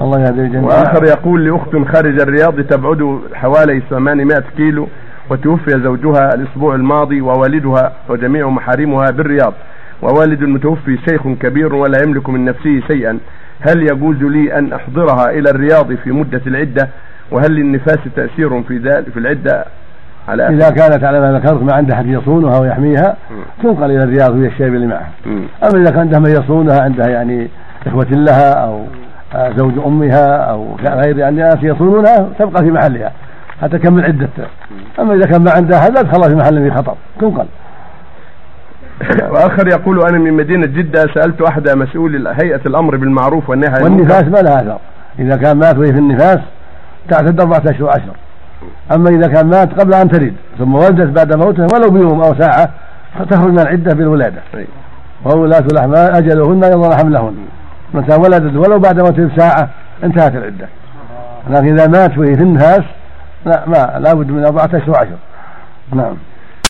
الله يهدي الجميع وآخر يقول لأخت خارج الرياض تبعد حوالي 800 كيلو وتوفي زوجها الأسبوع الماضي ووالدها وجميع محارمها بالرياض. ووالد المتوفي شيخ كبير ولا يملك من نفسه شيئا. هل يجوز لي أن أحضرها إلى الرياض في مدة العدة؟ وهل للنفاس تأثير في ذلك في العدة؟ على إذا كانت على ما ذكرت ما عندها أحد يصونها ويحميها تنقل إلى الرياض وهي الشيب اللي معها أما إذا كان عندها من يصونها عندها يعني إخوة لها أو زوج أمها أو غير يعني ناس يصونونها تبقى في محلها حتى تكمل عدتها أما إذا كان ما عندها هذا خلاص في محل في خطر. تنقل. وآخر يقول أنا من مدينة جدة سألت أحد مسؤول هيئة الأمر بالمعروف والنهي عن والنفاس ما لها أثر. إذا كان مات وهي في النفاس تعتد أربعة أشهر عشر. أما إذا كان مات قبل أن تلد ثم ولدت بعد موته ولو بيوم أو ساعة فتخرج من العدة بالولادة. وولاة الأحمال أجلهن يضعن حملهن. متى ولدت ولو بعد موته بساعة انتهت العدة. لكن إذا مات وهي في النفاس لا ما لابد من أربعة أشهر عشر نعم.